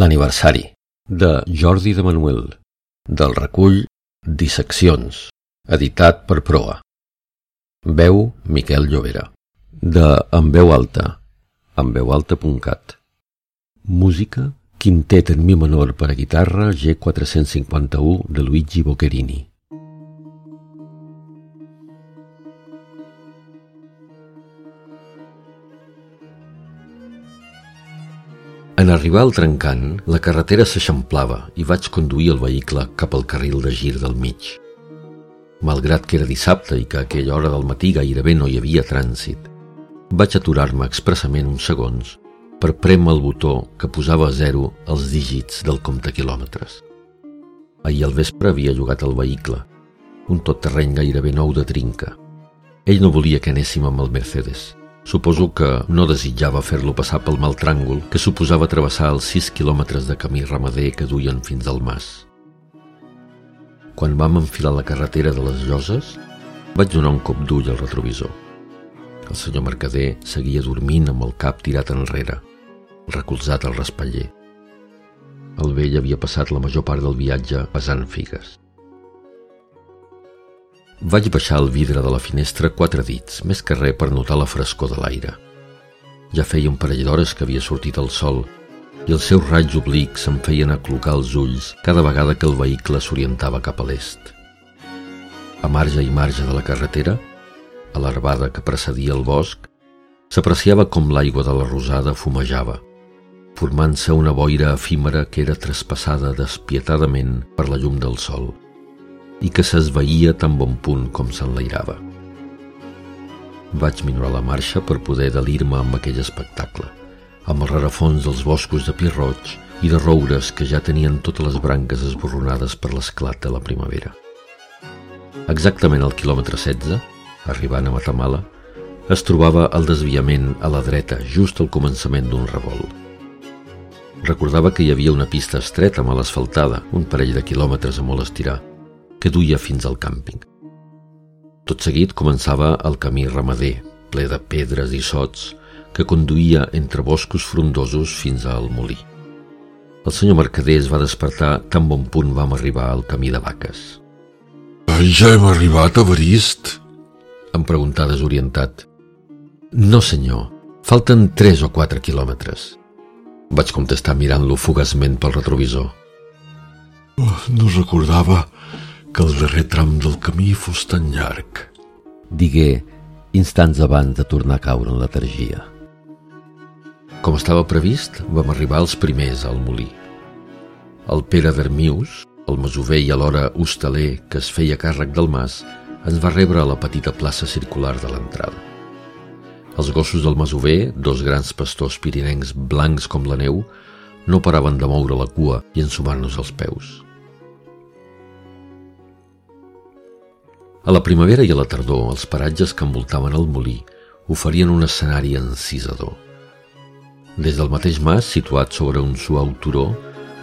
L'aniversari. De Jordi de Manuel. Del recull Disseccions editat per Proa. Veu Miquel Llobera. De En veu alta enveualta.cat Música Quintet en mi menor per a guitarra G451 de Luigi Boccherini En arribar al trencant, la carretera s'eixamplava i vaig conduir el vehicle cap al carril de gir del mig. Malgrat que era dissabte i que a aquella hora del matí gairebé no hi havia trànsit, vaig aturar-me expressament uns segons per prémer el botó que posava a zero els dígits del compte quilòmetres. Ahir al vespre havia llogat el vehicle, un tot terreny gairebé nou de trinca. Ell no volia que anéssim amb el Mercedes, Suposo que no desitjava fer-lo passar pel mal tràngol que suposava travessar els 6 quilòmetres de camí ramader que duien fins al mas. Quan vam enfilar la carretera de les Lloses, vaig donar un cop d'ull al retrovisor. El senyor Mercader seguia dormint amb el cap tirat enrere, recolzat al raspaller. El vell havia passat la major part del viatge pesant figues. Vaig baixar el vidre de la finestra quatre dits, més que res per notar la frescor de l'aire. Ja feia un parell d'hores que havia sortit el sol i els seus raigs oblics em feien aclocar els ulls cada vegada que el vehicle s'orientava cap a l'est. A marge i marge de la carretera, a l'arbada que precedia el bosc, s'apreciava com l'aigua de la rosada fumejava, formant-se una boira efímera que era traspassada despietadament per la llum del sol i que s'esveïa tan bon punt com s'enlairava. Vaig minorar la marxa per poder delir-me amb aquell espectacle, amb el rarafons dels boscos de pi roig i de roures que ja tenien totes les branques esborronades per l'esclat de la primavera. Exactament al quilòmetre 16, arribant a Matamala, es trobava el desviament a la dreta just al començament d'un revolt. Recordava que hi havia una pista estreta mal asfaltada, un parell de quilòmetres a molt estirar, que duia fins al càmping. Tot seguit començava el camí ramader, ple de pedres i sots, que conduïa entre boscos frondosos fins al molí. El senyor Mercader es va despertar tan bon punt vam arribar al camí de vaques. Ja hem arribat a Barist? Em preguntà desorientat. No, senyor. Falten tres o quatre quilòmetres. Vaig contestar mirant-lo fugaçment pel retrovisor. Oh, no recordava que el darrer tram del camí fos tan llarg. Digué, instants abans de tornar a caure en letargia. Com estava previst, vam arribar els primers al molí. El Pere d'Ermius, el masover i alhora hostaler que es feia càrrec del mas, ens va rebre a la petita plaça circular de l'entrada. Els gossos del masover, dos grans pastors pirinencs blancs com la neu, no paraven de moure la cua i ensumar-nos els peus. A la primavera i a la tardor, els paratges que envoltaven el molí oferien un escenari encisador. Des del mateix mas, situat sobre un suau turó,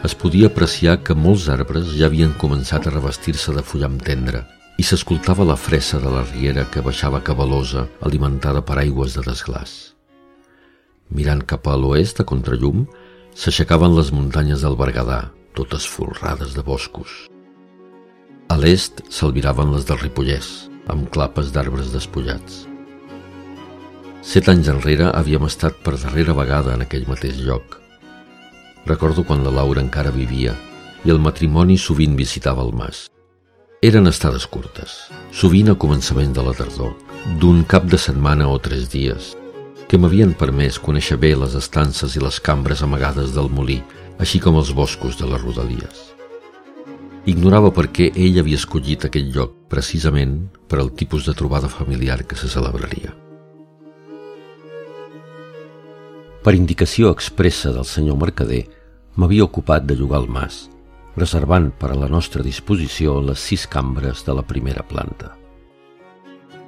es podia apreciar que molts arbres ja havien començat a revestir-se de fullam tendre i s'escoltava la fressa de la riera que baixava cabalosa, alimentada per aigües de desglàs. Mirant cap a l'oest, a contrallum, s'aixecaven les muntanyes del Berguedà, totes folrades de boscos. A l'est s'albiraven les del Ripollès, amb clapes d'arbres despullats. Set anys enrere havíem estat per darrera vegada en aquell mateix lloc. Recordo quan la Laura encara vivia i el matrimoni sovint visitava el mas. Eren estades curtes, sovint a començament de la tardor, d'un cap de setmana o tres dies, que m'havien permès conèixer bé les estances i les cambres amagades del molí, així com els boscos de les rodalies. Ignorava per què ell havia escollit aquell lloc precisament per al tipus de trobada familiar que se celebraria. Per indicació expressa del senyor Mercader, m'havia ocupat de llogar el mas, reservant per a la nostra disposició les sis cambres de la primera planta.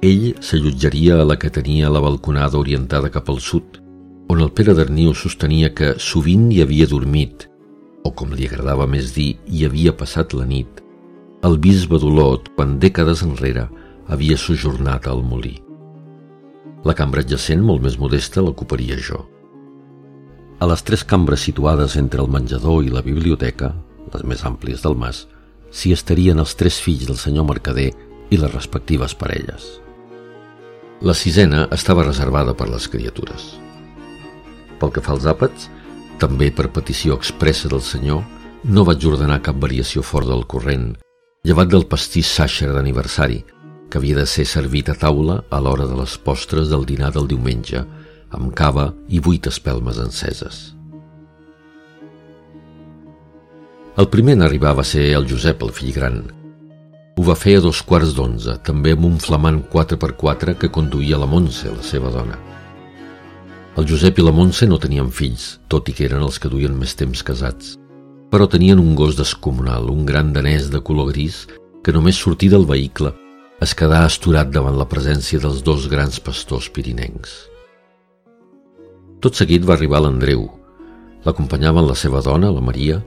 Ell s'allotjaria a la que tenia la balconada orientada cap al sud, on el Pere d'Arniu sostenia que sovint hi havia dormit o com li agradava més dir, hi havia passat la nit, el bisbe d'Olot, quan dècades enrere havia sojornat al molí. La cambra adjacent, molt més modesta, l'ocuparia jo. A les tres cambres situades entre el menjador i la biblioteca, les més àmplies del mas, s'hi estarien els tres fills del senyor mercader i les respectives parelles. La sisena estava reservada per les criatures. Pel que fa als àpats, també per petició expressa del senyor, no vaig ordenar cap variació fora del corrent, llevat del pastís sàxer d'aniversari, que havia de ser servit a taula a l'hora de les postres del dinar del diumenge, amb cava i vuit espelmes enceses. El primer en arribar va ser el Josep, el fill gran. Ho va fer a dos quarts d'onze, també amb un flamant 4x4 que conduïa la Montse, la seva dona. El Josep i la Montse no tenien fills, tot i que eren els que duien més temps casats però tenien un gos descomunal, un gran danès de color gris que només sortir del vehicle es quedà asturat davant la presència dels dos grans pastors pirinencs. Tot seguit va arribar l'Andreu. L'acompanyaven la seva dona, la Maria,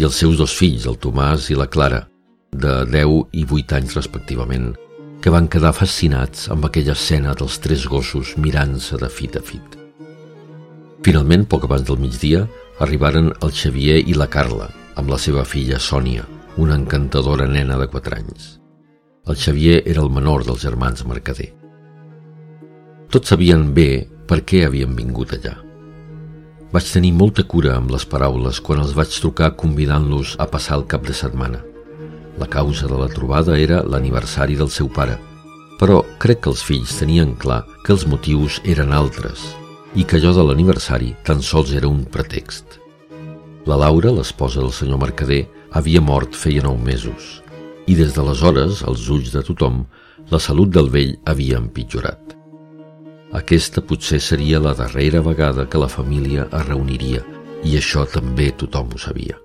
i els seus dos fills, el Tomàs i la Clara, de 10 i 8 anys respectivament, que van quedar fascinats amb aquella escena dels tres gossos mirant-se de fit a fit. Finalment, poc abans del migdia, arribaren el Xavier i la Carla, amb la seva filla Sònia, una encantadora nena de 4 anys. El Xavier era el menor dels germans Mercader. Tots sabien bé per què havien vingut allà. Vaig tenir molta cura amb les paraules quan els vaig trucar convidant-los a passar el cap de setmana. La causa de la trobada era l'aniversari del seu pare, però crec que els fills tenien clar que els motius eren altres i que allò de l'aniversari tan sols era un pretext. La Laura, l'esposa del senyor Mercader, havia mort feia nou mesos i des d'aleshores, als ulls de tothom, la salut del vell havia empitjorat. Aquesta potser seria la darrera vegada que la família es reuniria i això també tothom ho sabia.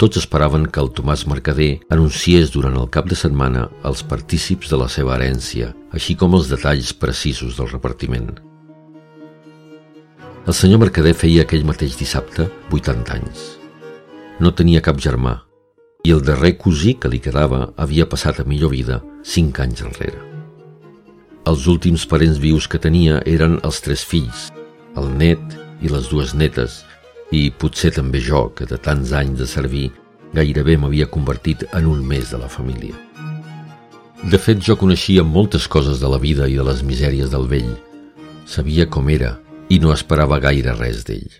Tots esperaven que el Tomàs Mercader anunciés durant el cap de setmana els partícips de la seva herència, així com els detalls precisos del repartiment. El senyor Mercader feia aquell mateix dissabte 80 anys. No tenia cap germà i el darrer cosí que li quedava havia passat a millor vida cinc anys enrere. Els últims parents vius que tenia eren els tres fills, el net i les dues netes, i potser també jo, que de tants anys de servir gairebé m'havia convertit en un més de la família. De fet, jo coneixia moltes coses de la vida i de les misèries del vell. Sabia com era i no esperava gaire res d'ell.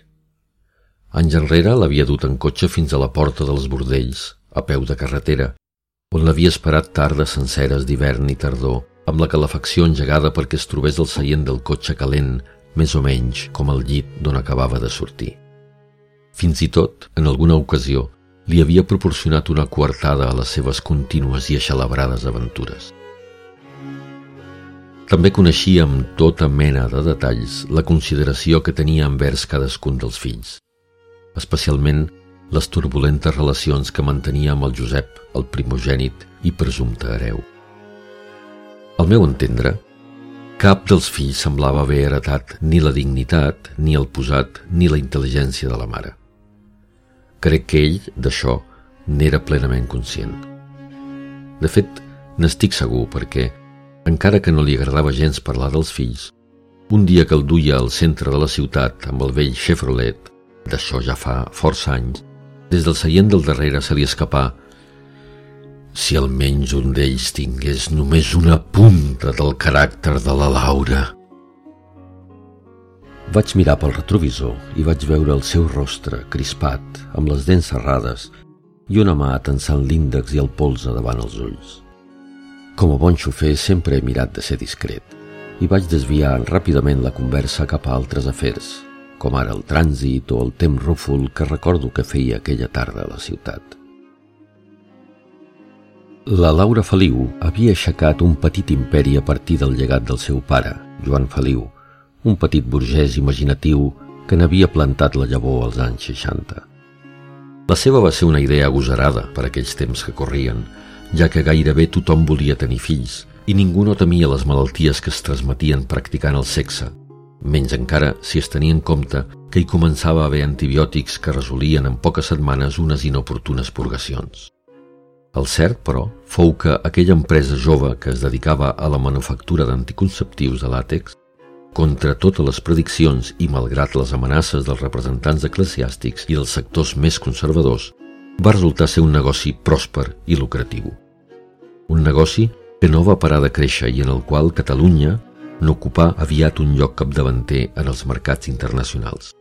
Anys enrere l'havia dut en cotxe fins a la porta dels bordells, a peu de carretera, on l'havia esperat tardes senceres d'hivern i tardor, amb la calefacció engegada perquè es trobés al seient del cotxe calent, més o menys com el llit d'on acabava de sortir. Fins i tot, en alguna ocasió, li havia proporcionat una coartada a les seves contínues i aixalabrades aventures. També coneixia amb tota mena de detalls la consideració que tenia envers cadascun dels fills, especialment les turbulentes relacions que mantenia amb el Josep, el primogènit i presumpte hereu. Al meu entendre, cap dels fills semblava haver heretat ni la dignitat, ni el posat, ni la intel·ligència de la mare. Crec que ell, d'això, n'era plenament conscient. De fet, n'estic segur perquè, encara que no li agradava gens parlar dels fills, un dia que el duia al centre de la ciutat amb el vell Chevrolet, d'això ja fa força anys, des del seient del darrere se li escapà si almenys un d'ells tingués només una punta del caràcter de la Laura. Vaig mirar pel retrovisor i vaig veure el seu rostre crispat, amb les dents serrades i una mà tensant l'índex i el polze davant els ulls. Com a bon xofer sempre he mirat de ser discret i vaig desviar ràpidament la conversa cap a altres afers, com ara el trànsit o el temps rúfol que recordo que feia aquella tarda a la ciutat. La Laura Feliu havia aixecat un petit imperi a partir del llegat del seu pare, Joan Feliu, un petit burgès imaginatiu que n'havia plantat la llavor als anys 60. La seva va ser una idea agosarada per aquells temps que corrien, ja que gairebé tothom volia tenir fills i ningú no temia les malalties que es transmetien practicant el sexe, menys encara si es tenia en compte que hi començava a haver antibiòtics que resolien en poques setmanes unes inoportunes purgacions. El cert, però, fou que aquella empresa jove que es dedicava a la manufactura d'anticonceptius de làtex contra totes les prediccions i malgrat les amenaces dels representants eclesiàstics i dels sectors més conservadors, va resultar ser un negoci pròsper i lucratiu. Un negoci que no va parar de créixer i en el qual Catalunya no ocupà aviat un lloc capdavanter en els mercats internacionals.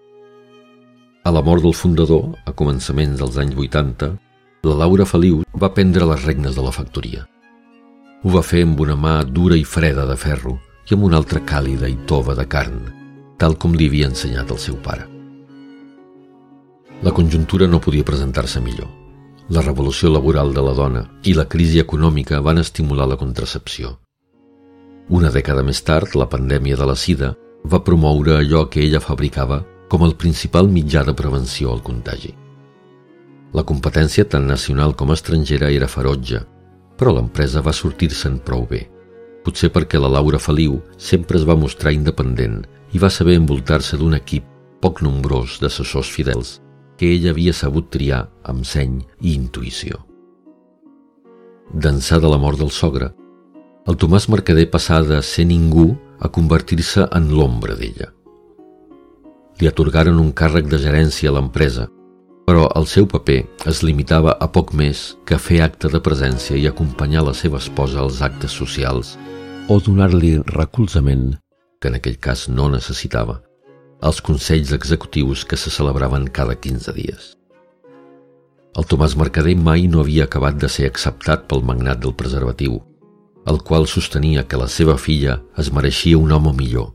A la mort del fundador, a començaments dels anys 80, la Laura Feliu va prendre les regnes de la factoria. Ho va fer amb una mà dura i freda de ferro i amb una altra càlida i tova de carn, tal com li havia ensenyat el seu pare. La conjuntura no podia presentar-se millor. La revolució laboral de la dona i la crisi econòmica van estimular la contracepció. Una dècada més tard, la pandèmia de la sida va promoure allò que ella fabricava com el principal mitjà de prevenció al contagi. La competència tant nacional com estrangera era ferotge, però l'empresa va sortir-se'n prou bé. Potser perquè la Laura Feliu sempre es va mostrar independent i va saber envoltar-se d'un equip poc nombrós d'assessors fidels que ella havia sabut triar amb seny i intuïció. D'ençà de la mort del sogre, el Tomàs Mercader passà de ser ningú a convertir-se en l'ombra d'ella. Li atorgaren un càrrec de gerència a l'empresa, però el seu paper es limitava a poc més que fer acte de presència i acompanyar la seva esposa als actes socials o donar-li recolzament, que en aquell cas no necessitava, als consells executius que se celebraven cada 15 dies. El Tomàs Mercader mai no havia acabat de ser acceptat pel magnat del preservatiu el qual sostenia que la seva filla es mereixia un home millor,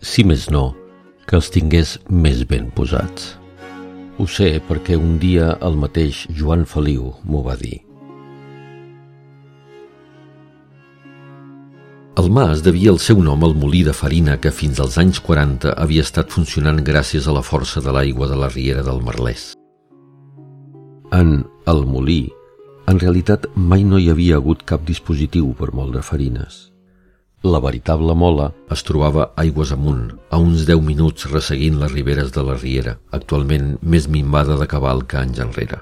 si més no, que els tingués més ben posats. Ho sé perquè un dia el mateix Joan Feliu m'ho va dir. El mas devia el seu nom al molí de farina que fins als anys 40 havia estat funcionant gràcies a la força de l'aigua de la riera del Merlès. En el molí en realitat, mai no hi havia hagut cap dispositiu per moldre farines. La veritable mola es trobava aigües amunt, a uns 10 minuts resseguint les riberes de la Riera, actualment més minvada de cabal que anys enrere.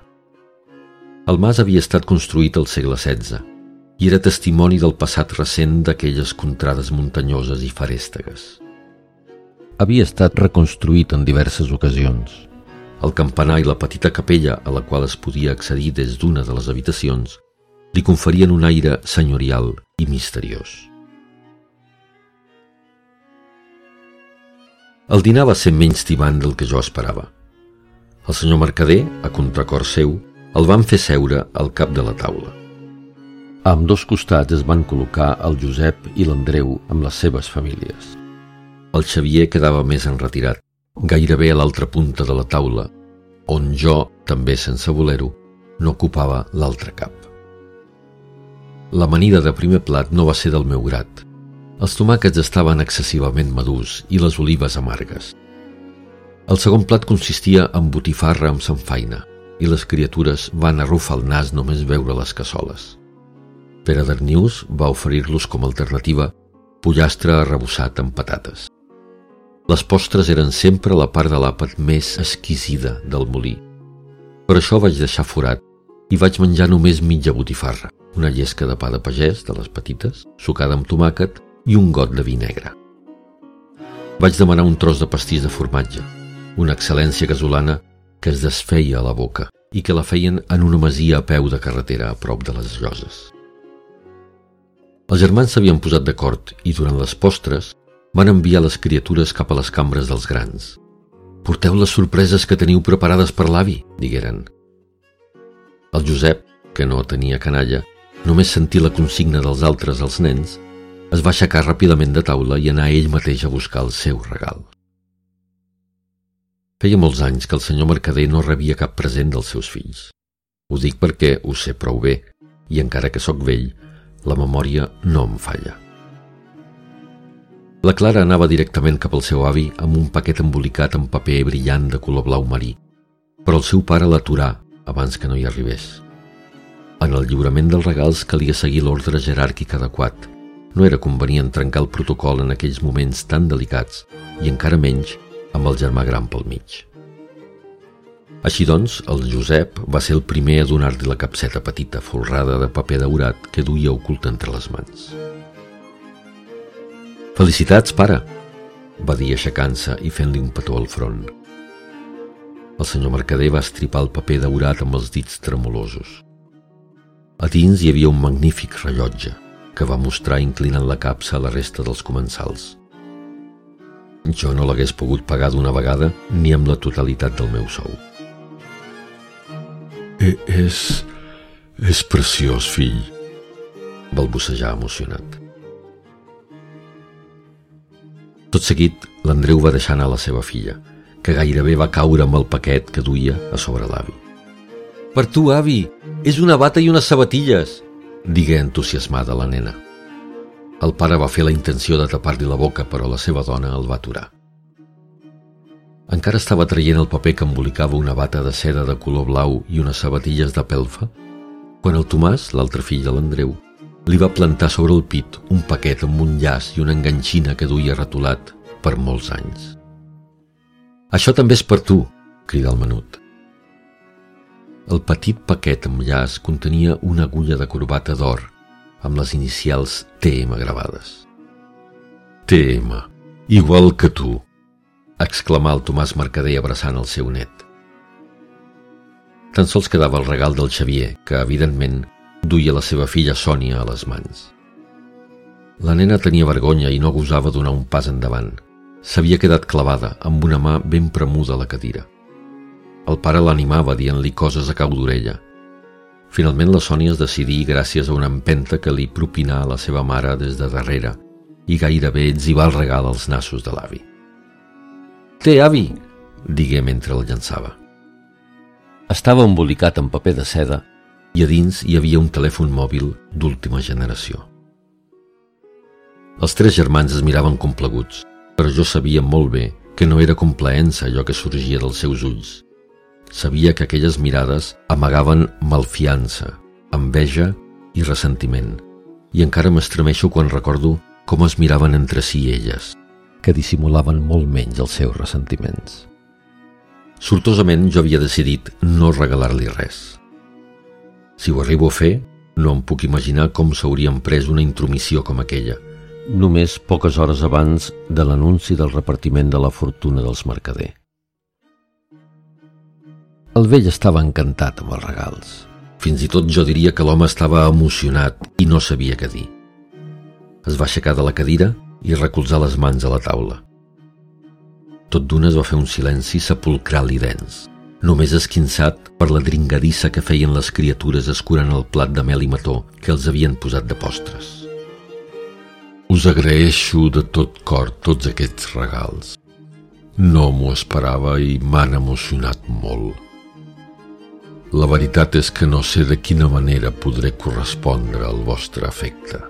El mas havia estat construït al segle XVI i era testimoni del passat recent d'aquelles contrades muntanyoses i farèstegues. Havia estat reconstruït en diverses ocasions, el campanar i la petita capella a la qual es podia accedir des d'una de les habitacions li conferien un aire senyorial i misteriós. El dinar va ser menys tibant del que jo esperava. El senyor Mercader, a contracor seu, el van fer seure al cap de la taula. A dos costats es van col·locar el Josep i l'Andreu amb les seves famílies. El Xavier quedava més enretirat, gairebé a l'altra punta de la taula, on jo, també sense voler-ho, no ocupava l'altre cap. L'amanida de primer plat no va ser del meu grat. Els tomàquets estaven excessivament madurs i les olives amargues. El segon plat consistia en botifarra amb sanfaina i les criatures van arrufar el nas només veure les cassoles. Pere Darnius va oferir-los com a alternativa pollastre arrebossat amb patates. Les postres eren sempre la part de l'àpat més exquisida del molí. Per això vaig deixar forat i vaig menjar només mitja botifarra, una llesca de pa de pagès, de les petites, sucada amb tomàquet i un got de vi negre. Vaig demanar un tros de pastís de formatge, una excel·lència casolana que es desfeia a la boca i que la feien en una masia a peu de carretera a prop de les lloses. Els germans s'havien posat d'acord i durant les postres van enviar les criatures cap a les cambres dels grans. Porteu les sorpreses que teniu preparades per l'avi, digueren. El Josep, que no tenia canalla, només sentir la consigna dels altres als nens, es va aixecar ràpidament de taula i anar ell mateix a buscar el seu regal. Feia molts anys que el senyor Mercader no rebia cap present dels seus fills. Ho dic perquè ho sé prou bé, i encara que sóc vell, la memòria no em falla. La Clara anava directament cap al seu avi amb un paquet embolicat en paper brillant de color blau marí, però el seu pare l'aturà abans que no hi arribés. En el lliurament dels regals calia seguir l'ordre jeràrquic adequat. No era convenient trencar el protocol en aquells moments tan delicats i encara menys amb el germà gran pel mig. Així doncs, el Josep va ser el primer a donar-li la capseta petita folrada de paper daurat que duia oculta entre les mans. Felicitats, pare! va dir aixecant-se i fent-li un petó al front. El senyor Mercader va estripar el paper daurat amb els dits tremolosos. A dins hi havia un magnífic rellotge que va mostrar inclinant la capsa a la resta dels comensals. Jo no l'hagués pogut pagar d'una vegada ni amb la totalitat del meu sou. E és... és preciós, fill, balbucejar emocionat. Tot seguit, l'Andreu va deixar anar la seva filla, que gairebé va caure amb el paquet que duia a sobre l'avi. Per tu, avi, és una bata i unes sabatilles, digué entusiasmada la nena. El pare va fer la intenció de tapar-li la boca, però la seva dona el va aturar. Encara estava traient el paper que embolicava una bata de seda de color blau i unes sabatilles de pelfa, quan el Tomàs, l'altre fill de l'Andreu, li va plantar sobre el pit un paquet amb un llaç i una enganxina que duia retolat per molts anys. Això també és per tu, crida el menut. El petit paquet amb llaç contenia una agulla de corbata d'or amb les inicials TM gravades. TM, igual que tu, exclamà el Tomàs Mercader abraçant el seu net. Tan sols quedava el regal del Xavier, que, evidentment, duia la seva filla Sònia a les mans. La nena tenia vergonya i no gosava donar un pas endavant. S'havia quedat clavada amb una mà ben premuda a la cadira. El pare l'animava dient-li coses a cau d'orella. Finalment la Sònia es decidí gràcies a una empenta que li propinà a la seva mare des de darrere i gairebé etzibà el regal als nassos de l'avi. Té, avi, digué mentre el llançava. Estava embolicat en paper de seda i a dins hi havia un telèfon mòbil d'última generació. Els tres germans es miraven compleguts, però jo sabia molt bé que no era complaença allò que sorgia dels seus ulls. Sabia que aquelles mirades amagaven malfiança, enveja i ressentiment, i encara m'estremeixo quan recordo com es miraven entre si elles, que dissimulaven molt menys els seus ressentiments. Sortosament jo havia decidit no regalar-li res. Si ho arribo a fer, no em puc imaginar com s'haurien pres una intromissió com aquella, només poques hores abans de l'anunci del repartiment de la fortuna dels mercader. El vell estava encantat amb els regals. Fins i tot jo diria que l'home estava emocionat i no sabia què dir. Es va aixecar de la cadira i recolzar les mans a la taula. Tot d'una es va fer un silenci sepulcral i dens, només esquinçat per la dringadissa que feien les criatures escurant el plat de mel i mató que els havien posat de postres. Us agraeixo de tot cor tots aquests regals. No m'ho esperava i m'han emocionat molt. La veritat és que no sé de quina manera podré correspondre al vostre afecte.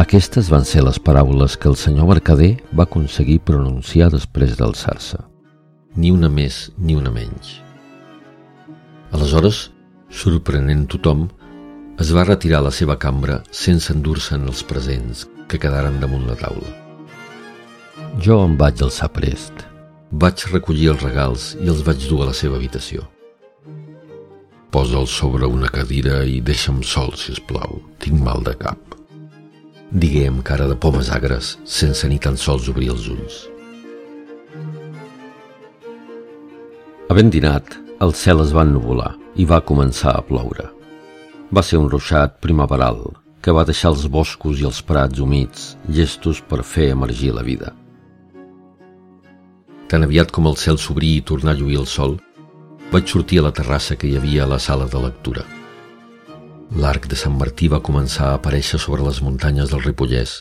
Aquestes van ser les paraules que el senyor Mercader va aconseguir pronunciar després d'alçar-se. Ni una més ni una menys. Aleshores, sorprenent tothom, es va retirar a la seva cambra sense endur-se'n els presents que quedaren damunt la taula. Jo em vaig alçar prest. Vaig recollir els regals i els vaig dur a la seva habitació. Posa'ls sobre una cadira i deixa'm sol, si us plau. Tinc mal de cap digué amb cara de pomes agres, sense ni tan sols obrir els ulls. Havent dinat, el cel es va ennuvolar i va començar a ploure. Va ser un ruixat primaveral que va deixar els boscos i els prats humits llestos per fer emergir la vida. Tan aviat com el cel s'obrí i tornar a lluir el sol, vaig sortir a la terrassa que hi havia a la sala de lectura – L'arc de Sant Martí va començar a aparèixer sobre les muntanyes del Ripollès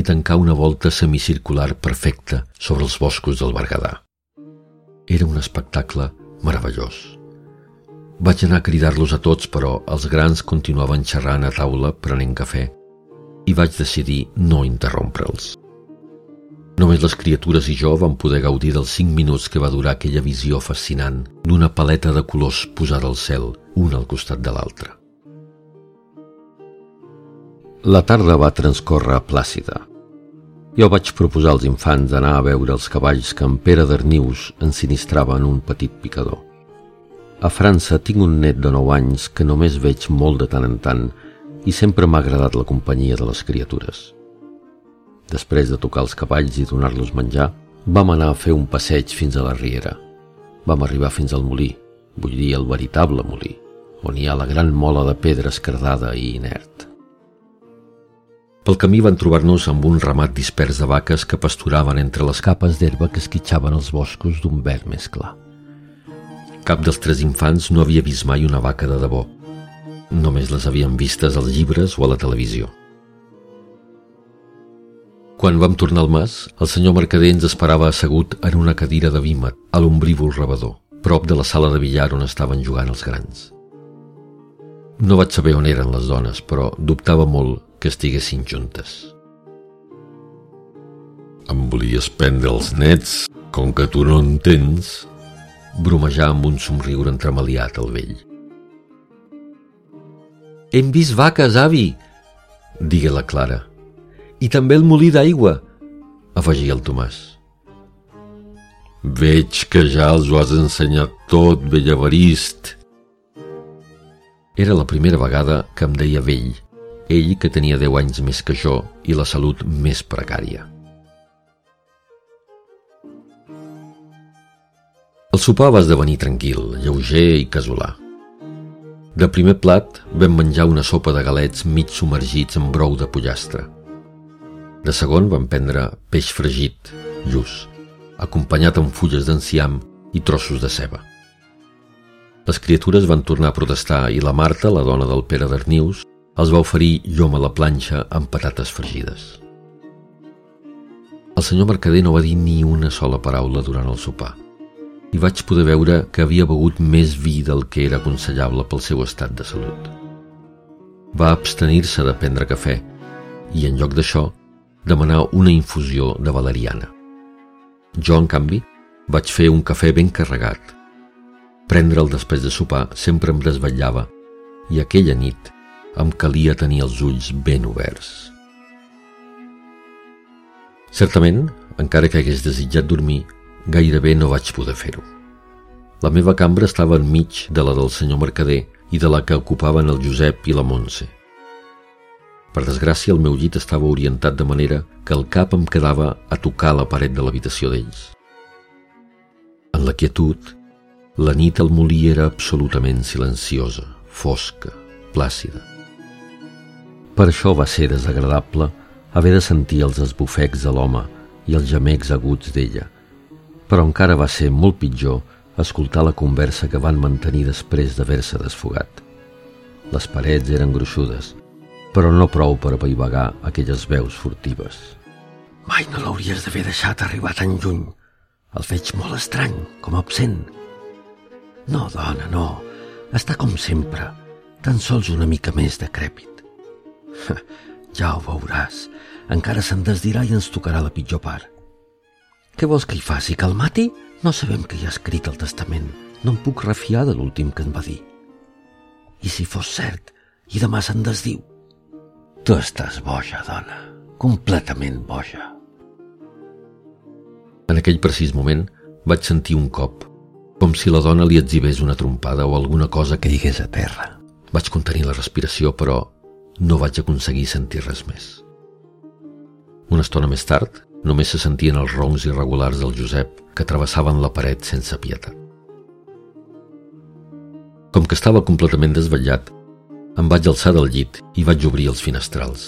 i tancar una volta semicircular perfecta sobre els boscos del Berguedà. Era un espectacle meravellós. Vaig anar a cridar-los a tots, però els grans continuaven xerrant a taula prenent cafè i vaig decidir no interrompre'ls. Només les criatures i jo vam poder gaudir dels cinc minuts que va durar aquella visió fascinant d'una paleta de colors posada al cel, un al costat de l'altre. La tarda va transcórrer plàcida. Jo vaig proposar als infants d'anar a veure els cavalls que en Pere d'Arnius ensinistrava en un petit picador. A França tinc un net de 9 anys que només veig molt de tant en tant i sempre m'ha agradat la companyia de les criatures. Després de tocar els cavalls i donar-los menjar, vam anar a fer un passeig fins a la riera. Vam arribar fins al molí, vull dir el veritable molí, on hi ha la gran mola de pedra escardada i inert. Pel camí van trobar-nos amb un ramat dispers de vaques que pasturaven entre les capes d'herba que esquitxaven els boscos d'un verd més clar. Cap dels tres infants no havia vist mai una vaca de debò. Només les havien vistes als llibres o a la televisió. Quan vam tornar al mas, el senyor Mercader ens esperava assegut en una cadira de vímet a l'ombrívol rebedor, prop de la sala de billar on estaven jugant els grans. No vaig saber on eren les dones, però dubtava molt que estiguessin juntes. Em volies prendre els nets, com que tu no en tens, bromejar amb un somriure entremaliat al vell. Hem vist vaques, avi, digué la Clara i també el molí d'aigua, afegia el Tomàs. Veig que ja els ho has ensenyat tot, vell avarist. Era la primera vegada que em deia vell, ell que tenia deu anys més que jo i la salut més precària. El sopar va esdevenir tranquil, lleuger i casolà. De primer plat vam menjar una sopa de galets mig submergits en brou de pollastre. De segon van prendre peix fregit, lluç, acompanyat amb fulles d'enciam i trossos de ceba. Les criatures van tornar a protestar i la Marta, la dona del Pere d'Arnius, els va oferir llom a la planxa amb patates fregides. El senyor Mercader no va dir ni una sola paraula durant el sopar i vaig poder veure que havia begut més vi del que era aconsellable pel seu estat de salut. Va abstenir-se de prendre cafè i, en lloc d'això, demanar una infusió de valeriana. Jo, en canvi, vaig fer un cafè ben carregat. Prendre'l després de sopar sempre em desvetllava i aquella nit em calia tenir els ulls ben oberts. Certament, encara que hagués desitjat dormir, gairebé no vaig poder fer-ho. La meva cambra estava enmig de la del senyor Mercader i de la que ocupaven el Josep i la Montse. Per desgràcia, el meu llit estava orientat de manera que el cap em quedava a tocar la paret de l'habitació d'ells. En la quietud, la nit al molí era absolutament silenciosa, fosca, plàcida. Per això va ser desagradable haver de sentir els esbufecs de l'home i els gemecs aguts d'ella, però encara va ser molt pitjor escoltar la conversa que van mantenir després d'haver-se desfogat. Les parets eren gruixudes, però no prou per apaivagar aquelles veus furtives. Mai no l'hauries d'haver deixat arribar tan lluny. El veig molt estrany, com absent. No, dona, no. Està com sempre, tan sols una mica més decrèpit. ja ho veuràs. Encara se'n desdirà i ens tocarà la pitjor part. Què vols que hi faci, que el mati? No sabem que hi ha escrit el testament. No em puc refiar de l'últim que em va dir. I si fos cert, i demà se'n desdiu, Tu estàs boja, dona, completament boja. En aquell precís moment vaig sentir un cop, com si la dona li exhibés una trompada o alguna cosa que digués a terra. Vaig contenir la respiració, però no vaig aconseguir sentir res més. Una estona més tard, només se sentien els roncs irregulars del Josep que travessaven la paret sense pietat. Com que estava completament desvetllat, em vaig alçar del llit i vaig obrir els finestrals.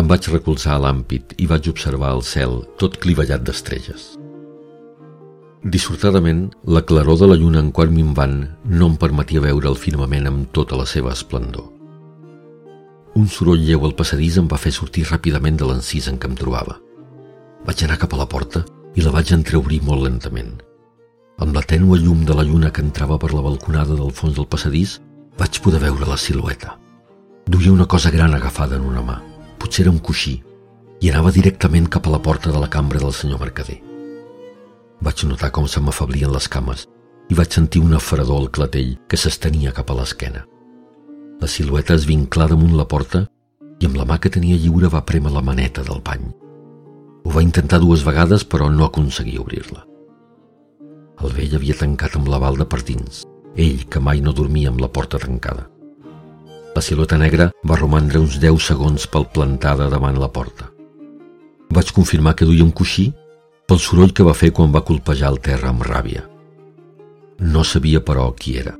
Em vaig recolzar a l'àmpit i vaig observar el cel tot clivellat d'estrelles. Dissortadament, la claror de la lluna en quart minvant no em permetia veure el firmament amb tota la seva esplendor. Un soroll lleu al passadís em va fer sortir ràpidament de l'encís en què em trobava. Vaig anar cap a la porta i la vaig entreobrir molt lentament. Amb la tènua llum de la lluna que entrava per la balconada del fons del passadís, vaig poder veure la silueta. Duia una cosa gran agafada en una mà, potser era un coixí, i anava directament cap a la porta de la cambra del senyor Mercader. Vaig notar com se m'afablien les cames i vaig sentir una fredor al clatell que s'estenia cap a l'esquena. La silueta es vinclà damunt la porta i amb la mà que tenia lliure va prémer la maneta del bany. Ho va intentar dues vegades però no aconseguia obrir-la. El vell havia tancat amb la balda per dins ell que mai no dormia amb la porta tancada. La silueta negra va romandre uns deu segons pel plantada davant la porta. Vaig confirmar que duia un coixí pel soroll que va fer quan va colpejar el terra amb ràbia. No sabia, però, qui era.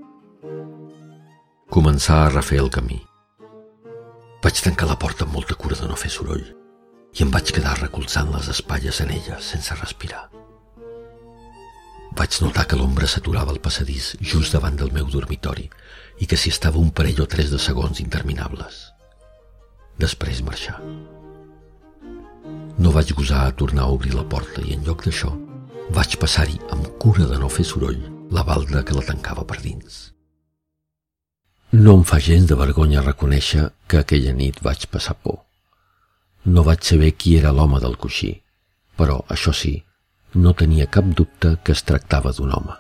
Començà a refer el camí. Vaig tancar la porta amb molta cura de no fer soroll i em vaig quedar recolzant les espatlles en ella sense respirar. Vaig notar que l'ombra s'aturava al passadís just davant del meu dormitori i que s'hi estava un parell o tres de segons interminables. Després marxar. No vaig gosar a tornar a obrir la porta i en lloc d'això vaig passar-hi amb cura de no fer soroll la balda que la tancava per dins. No em fa gens de vergonya reconèixer que aquella nit vaig passar por. No vaig saber qui era l'home del coixí, però, això sí, no tenia cap dubte que es tractava d'un home.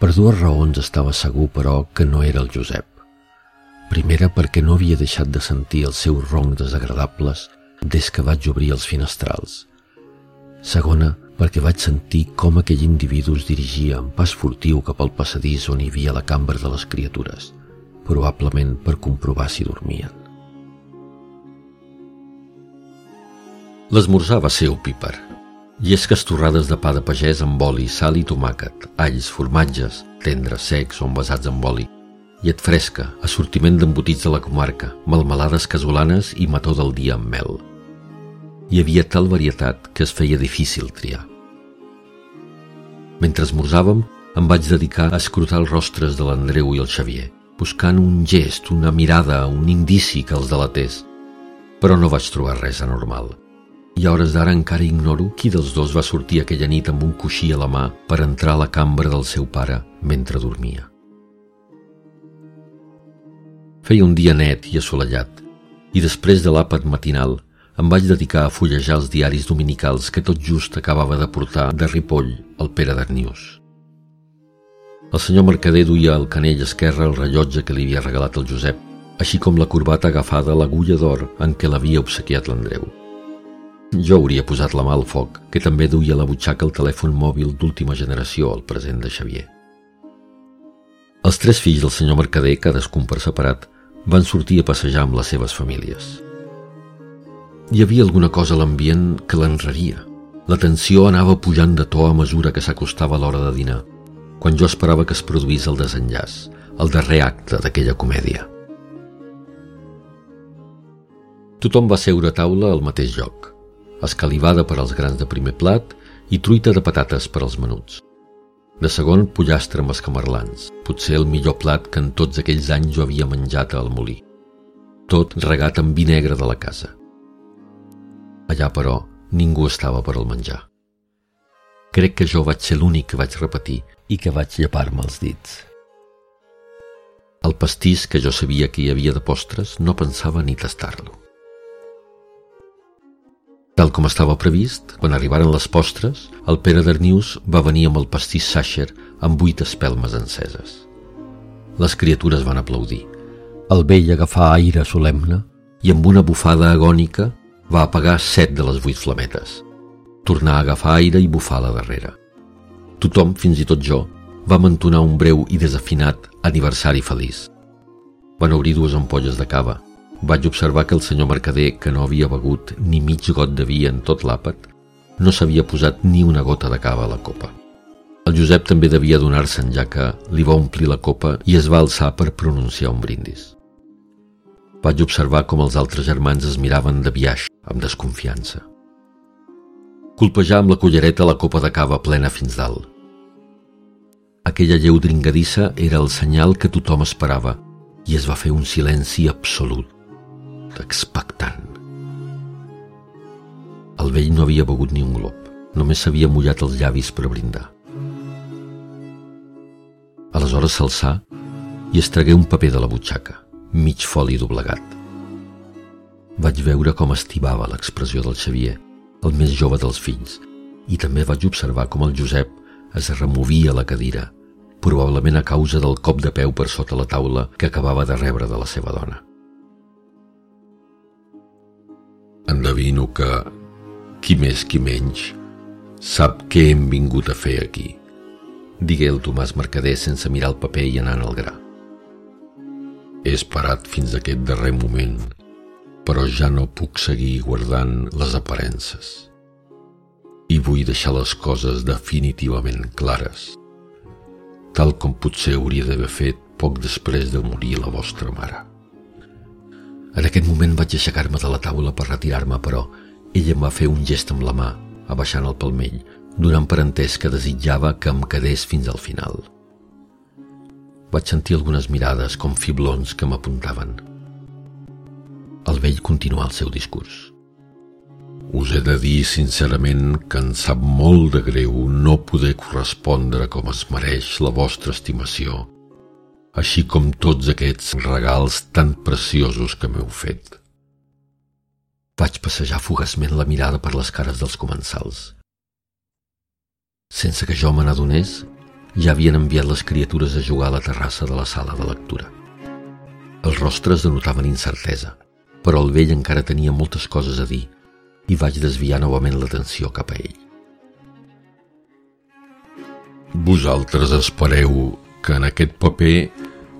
Per dues raons estava segur, però, que no era el Josep. Primera, perquè no havia deixat de sentir els seus roncs desagradables des que vaig obrir els finestrals. Segona, perquè vaig sentir com aquell individu es dirigia amb pas furtiu cap al passadís on hi havia la cambra de les criatures, probablement per comprovar si dormien. L'esmorzar va ser opíper. Llesques torrades de pa de pagès amb oli, sal i tomàquet, alls, formatges, tendres, secs o envasats amb oli, llet fresca, assortiment d'embotits de la comarca, melmelades casolanes i mató del dia amb mel. Hi havia tal varietat que es feia difícil triar. Mentre esmorzàvem, em vaig dedicar a escrutar els rostres de l'Andreu i el Xavier, buscant un gest, una mirada, un indici que els delatés. Però no vaig trobar res anormal i a hores d'ara encara ignoro qui dels dos va sortir aquella nit amb un coixí a la mà per entrar a la cambra del seu pare mentre dormia. Feia un dia net i assolellat, i després de l'àpat matinal em vaig dedicar a fullejar els diaris dominicals que tot just acabava de portar de Ripoll al Pere d'Arnius. El senyor Mercader duia al canell esquerre el rellotge que li havia regalat el Josep, així com la corbata agafada a l'agulla d'or en què l'havia obsequiat l'Andreu. Jo hauria posat la mà al foc, que també duia a la butxaca el telèfon mòbil d'última generació al present de Xavier. Els tres fills del senyor Mercader, cadascun per separat, van sortir a passejar amb les seves famílies. Hi havia alguna cosa a l'ambient que l'enraria. La tensió anava pujant de to a mesura que s'acostava l'hora de dinar, quan jo esperava que es produís el desenllaç, el darrer acte d'aquella comèdia. Tothom va seure a taula al mateix lloc escalivada per als grans de primer plat i truita de patates per als menuts. De segon, pollastre amb escamarlans, potser el millor plat que en tots aquells anys jo havia menjat al molí. Tot regat amb vi negre de la casa. Allà, però, ningú estava per al menjar. Crec que jo vaig ser l'únic que vaig repetir i que vaig llepar-me els dits. El pastís que jo sabia que hi havia de postres no pensava ni tastar-lo. Tal com estava previst, quan arribaren les postres, el Pere d'Arnius va venir amb el pastís Sacher amb vuit espelmes enceses. Les criatures van aplaudir. El vell agafà aire solemne i amb una bufada agònica va apagar set de les vuit flametes. Tornar a agafar aire i bufar la darrera. Tothom, fins i tot jo, va mantonar un breu i desafinat aniversari feliç. Van obrir dues ampolles de cava vaig observar que el senyor Mercader, que no havia begut ni mig got de vi en tot l'àpat, no s'havia posat ni una gota de cava a la copa. El Josep també devia donar-se'n, ja que li va omplir la copa i es va alçar per pronunciar un brindis. Vaig observar com els altres germans es miraven de viaix, amb desconfiança. Colpejar amb la cullereta la copa de cava plena fins dalt. Aquella lleu dringadissa era el senyal que tothom esperava i es va fer un silenci absolut expectant. El vell no havia begut ni un glop, només s'havia mullat els llavis per brindar. Aleshores s'alçà i es tragué un paper de la butxaca, mig foli doblegat. Vaig veure com estivava l'expressió del Xavier, el més jove dels fills, i també vaig observar com el Josep es removia a la cadira, probablement a causa del cop de peu per sota la taula que acabava de rebre de la seva dona. Endevino que, qui més qui menys, sap què hem vingut a fer aquí. Digué el Tomàs Mercader sense mirar el paper i anant al gra. He esperat fins aquest darrer moment però ja no puc seguir guardant les aparences. I vull deixar les coses definitivament clares, tal com potser hauria d'haver fet poc després de morir la vostra mare. En aquest moment vaig aixecar-me de la taula per retirar-me, però ella em va fer un gest amb la mà, abaixant el palmell, donant per entès que desitjava que em quedés fins al final. Vaig sentir algunes mirades com fiblons que m'apuntaven. El vell continuà el seu discurs. Us he de dir sincerament que em sap molt de greu no poder correspondre com es mereix la vostra estimació, així com tots aquests regals tan preciosos que m'heu fet. Vaig passejar fugaçment la mirada per les cares dels comensals. Sense que jo me n'adonés, ja havien enviat les criatures a jugar a la terrassa de la sala de lectura. Els rostres denotaven incertesa però el vell encara tenia moltes coses a dir i vaig desviar novament l'atenció cap a ell. Vosaltres espereu que en aquest paper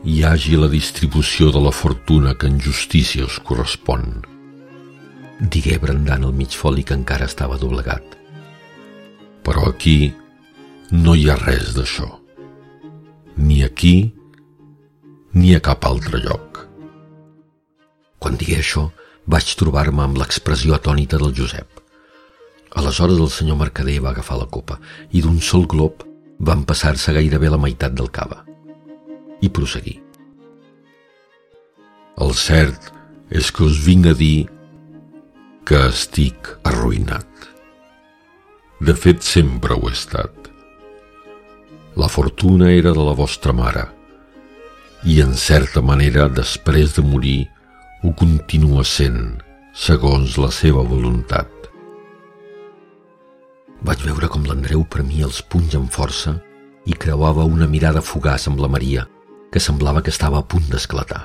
hi hagi la distribució de la fortuna que en justícia us correspon. Digué brandant el mig foli que encara estava doblegat. Però aquí no hi ha res d'això. Ni aquí ni a cap altre lloc. Quan digué això, vaig trobar-me amb l'expressió atònita del Josep. Aleshores el senyor Mercader va agafar la copa i d'un sol glob va empassar-se gairebé la meitat del cava. I prosseguir. El cert és que us vinc a dir que estic arruïnat. De fet, sempre ho he estat. La fortuna era de la vostra mare i, en certa manera, després de morir, ho continua sent, segons la seva voluntat. Vaig veure com l'Andreu premia els punys amb força i creuava una mirada fugaç amb la Maria, que semblava que estava a punt d'esclatar.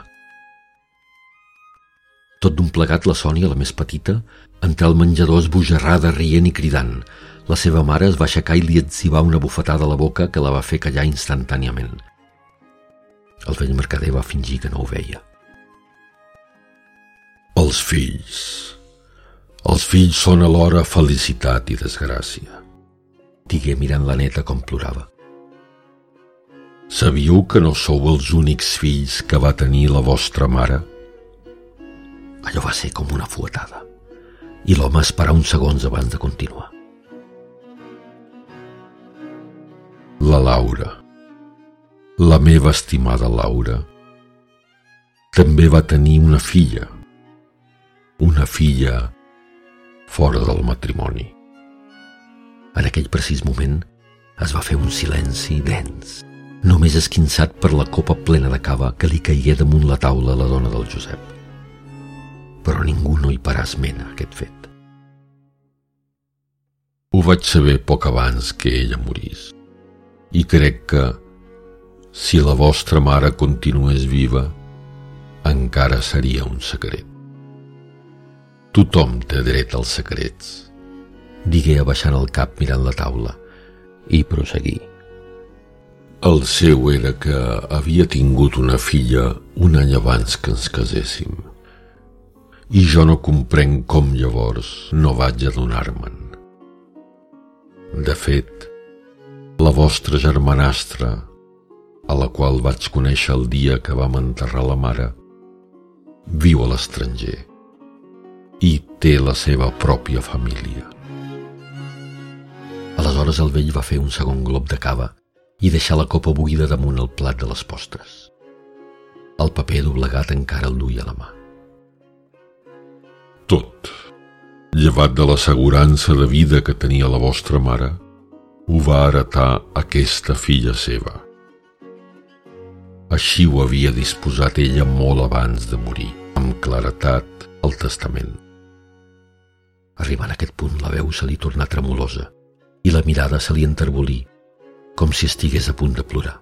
Tot d'un plegat, la Sònia, la més petita, entre el menjador esbojarrada, rient i cridant. La seva mare es va aixecar i li etzibà una bufetada a la boca que la va fer callar instantàniament. El vell mercader va fingir que no ho veia. Els fills. Els fills són alhora felicitat i desgràcia. Digué mirant la neta com plorava. Sabíeu que no sou els únics fills que va tenir la vostra mare? Allò va ser com una fuetada i l'home esperà uns segons abans de continuar. La Laura, la meva estimada Laura, també va tenir una filla, una filla fora del matrimoni. En aquell precís moment es va fer un silenci dens, només esquinçat per la copa plena de cava que li caigué damunt la taula a la dona del Josep. Però ningú no hi parà esment a aquest fet. Ho vaig saber poc abans que ella morís i crec que, si la vostra mare continués viva, encara seria un secret. Tothom té dret als secrets. Digué abaixant el cap mirant la taula i prosseguí. El seu era que havia tingut una filla un any abans que ens caséssim. I jo no comprenc com llavors no vaig adonar-me'n. De fet, la vostra germanastra, a la qual vaig conèixer el dia que vam enterrar la mare, viu a l'estranger i té la seva pròpia família. Aleshores el vell va fer un segon glob de cava i deixar la copa buida damunt el plat de les postres. El paper doblegat encara el duia a la mà. Tot, llevat de l'assegurança de vida que tenia la vostra mare, ho va heretar aquesta filla seva. Així ho havia disposat ella molt abans de morir, amb claretat, al testament. Arribant a aquest punt, la veu se li tornà tremolosa i la mirada se li enterbolí, com si estigués a punt de plorar.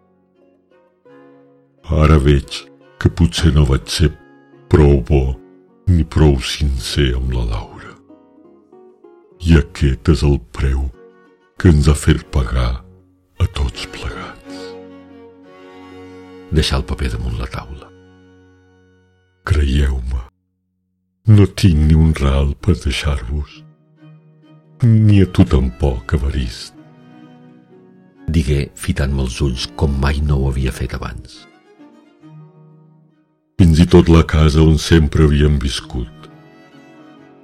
Ara veig que potser no vaig ser prou bo ni prou sincer amb la Laura. I aquest és el preu que ens ha fet pagar a tots plegats. Deixar el paper damunt la taula. Creieu-me, No tinc ni un ral per deixar-vos. Ni a tu tampoc, Evarist. Digué, fitant-me els ulls com mai no ho havia fet abans. Fins i tot la casa on sempre havíem viscut,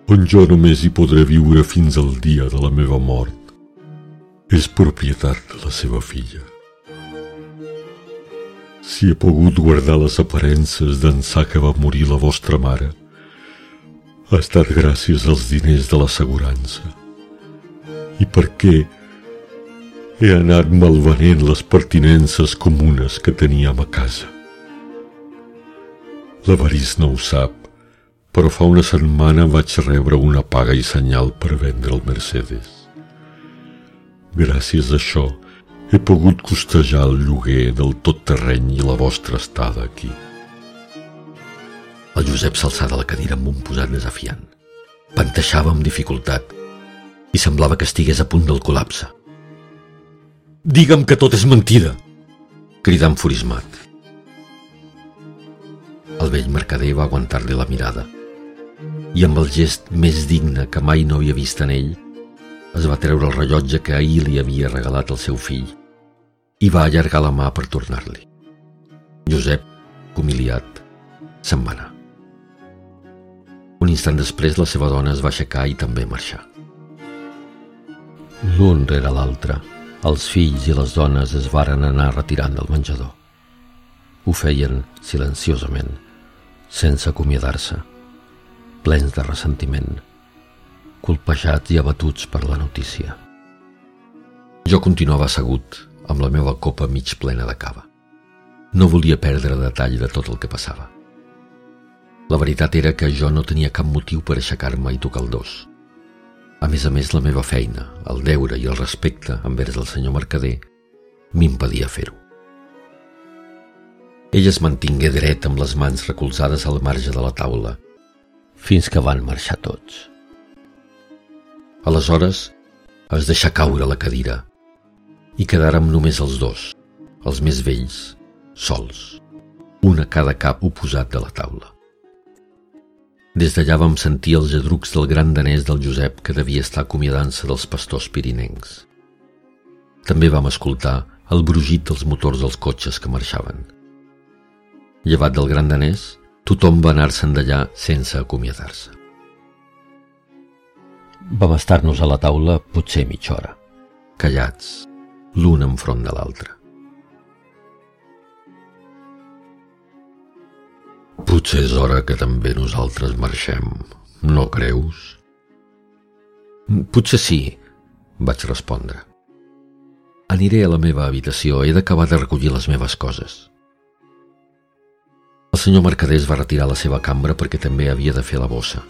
on jo només hi podré viure fins al dia de la meva mort, és propietat de la seva filla. Si he pogut guardar les aparences d'ençà que va morir la vostra mare, ha estat gràcies als diners de l'assegurança. I per què he anat malvenent les pertinences comunes que teníem a casa. L'Avarís no ho sap, però fa una setmana vaig rebre una paga i senyal per vendre el Mercedes. Gràcies a això, he pogut costejar el lloguer del tot terreny i la vostra estada aquí. El Josep s'alçà de la cadira amb un posat desafiant. Panteixava amb dificultat i semblava que estigués a punt del col·lapse. Digue'm que tot és mentida! cridà enfurismat. El vell mercader va aguantar-li la mirada i amb el gest més digne que mai no havia vist en ell es va treure el rellotge que ahir li havia regalat el seu fill i va allargar la mà per tornar-li. Josep, humiliat, se'n va anar. Un instant després la seva dona es va aixecar i també marxar. L'un rere l'altre, els fills i les dones es varen anar retirant del menjador. Ho feien silenciosament, sense acomiadar-se, plens de ressentiment, colpejats i abatuts per la notícia. Jo continuava assegut, amb la meva copa mig plena de cava. No volia perdre detall de tot el que passava. La veritat era que jo no tenia cap motiu per aixecar-me i tocar el dos. A més a més, la meva feina, el deure i el respecte envers el senyor Mercader m'impedia fer-ho. Ell es mantingué dret amb les mans recolzades al marge de la taula, fins que van marxar tots. Aleshores, es deixà caure la cadira i quedàrem només els dos, els més vells, sols, un a cada cap oposat de la taula. Des d'allà vam sentir els gedrucs del gran danès del Josep que devia estar acomiadant-se dels pastors pirinencs. També vam escoltar el brugit dels motors dels cotxes que marxaven. Llevat del gran danès, tothom va anar-se'n d'allà sense acomiadar-se. Vam estar-nos a la taula potser mitja hora, callats, l'un enfront de l'altre. Potser és hora que també nosaltres marxem, no creus? Potser sí, vaig respondre. Aniré a la meva habitació, he d'acabar de recollir les meves coses. El senyor Mercader es va retirar a la seva cambra perquè també havia de fer la bossa.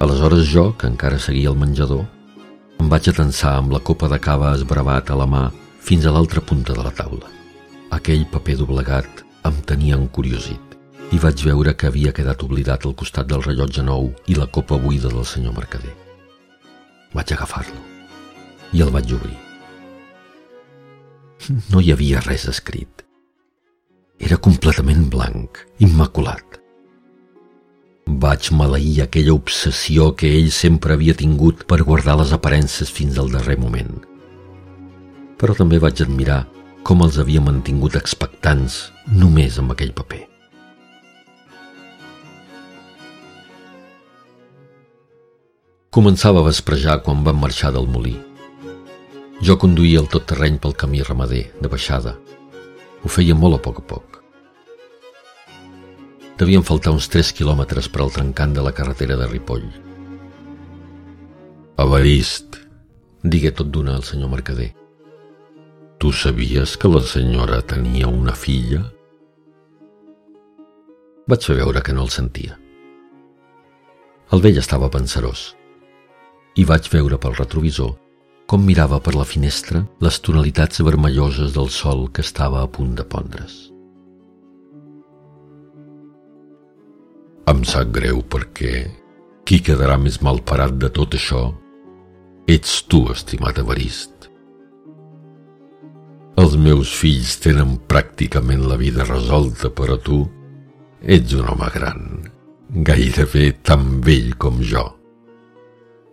Aleshores jo, que encara seguia al menjador, em vaig atensar amb la copa de cava esbravat a la mà fins a l'altra punta de la taula. Aquell paper doblegat em tenia encuriosit i vaig veure que havia quedat oblidat al costat del rellotge nou i la copa buida del senyor Mercader. Vaig agafar-lo i el vaig obrir. No hi havia res escrit. Era completament blanc, immaculat. Vaig maleir aquella obsessió que ell sempre havia tingut per guardar les aparences fins al darrer moment. Però també vaig admirar com els havia mantingut expectants només amb aquell paper. Començava a vesprejar quan vam marxar del molí. Jo conduïa el tot terreny pel camí ramader, de baixada. Ho feia molt a poc a poc. Devien faltar uns 3 quilòmetres per al trencant de la carretera de Ripoll. Avarist, digué tot d'una al senyor Mercader. Tu sabies que la senyora tenia una filla? Vaig fer veure que no el sentia. El vell estava pensarós i vaig veure pel retrovisor com mirava per la finestra les tonalitats vermelloses del sol que estava a punt de pondre's. Em sap greu perquè qui quedarà més mal parat de tot això ets tu, estimat Evarist. Els meus fills tenen pràcticament la vida resolta, però tu ets un home gran gairebé tan vell com jo.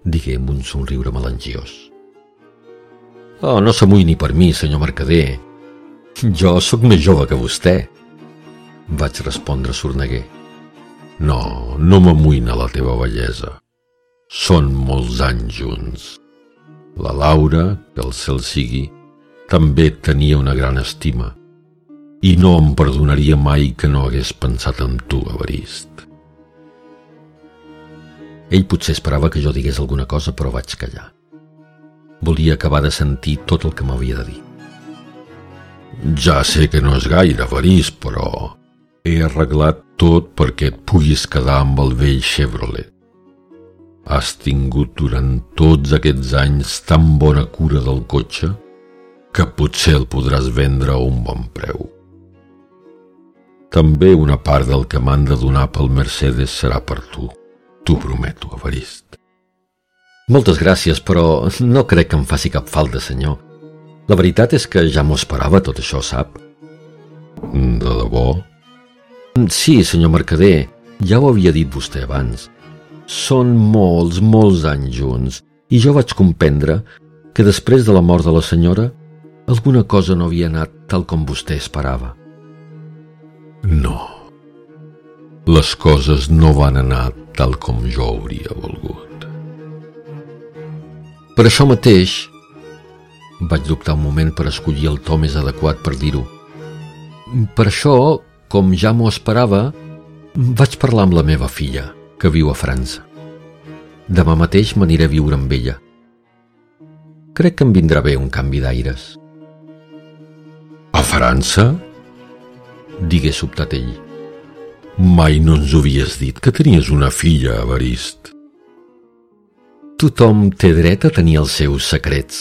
Digué amb un somriure melangiós. Oh, no s'amoïni per mi, senyor mercader. Jo sóc més jove que vostè. Vaig respondre sorneguer. No, no m'amoïna la teva bellesa. Són molts anys junts. La Laura, que el cel sigui, també tenia una gran estima i no em perdonaria mai que no hagués pensat en tu, Avarist. Ell potser esperava que jo digués alguna cosa, però vaig callar. Volia acabar de sentir tot el que m'havia de dir. Ja sé que no és gaire, Avarist, però he arreglat tot perquè et puguis quedar amb el vell Chevrolet. Has tingut durant tots aquests anys tan bona cura del cotxe que potser el podràs vendre a un bon preu. També una part del que m'han de donar pel Mercedes serà per tu. T'ho prometo, Avarist. Moltes gràcies, però no crec que em faci cap falta, senyor. La veritat és que ja m'ho esperava tot això, sap? De debò? Sí, senyor mercader, ja ho havia dit vostè abans. Són molts, molts anys junts, i jo vaig comprendre que després de la mort de la senyora alguna cosa no havia anat tal com vostè esperava. No. Les coses no van anar tal com jo hauria volgut. Per això mateix, vaig dubtar un moment per escollir el to més adequat per dir-ho. Per això, com ja m'ho esperava, vaig parlar amb la meva filla, que viu a França. Demà mateix m'aniré a viure amb ella. Crec que em vindrà bé un canvi d'aires. A França? digué sobtat ell. Mai no ens ho havies dit que tenies una filla, Avarist. Tothom té dret a tenir els seus secrets.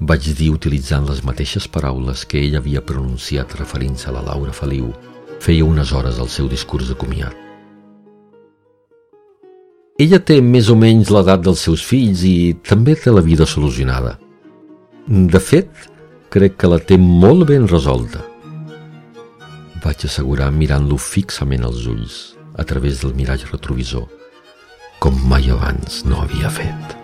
Vaig dir utilitzant les mateixes paraules que ell havia pronunciat referint-se a la Laura Feliu feia unes hores al seu discurs de comiat. Ella té més o menys l'edat dels seus fills i també té la vida solucionada. De fet, crec que la té molt ben resolta vaig assegurar mirant-lo fixament als ulls a través del miratge retrovisor, com mai abans no havia fet.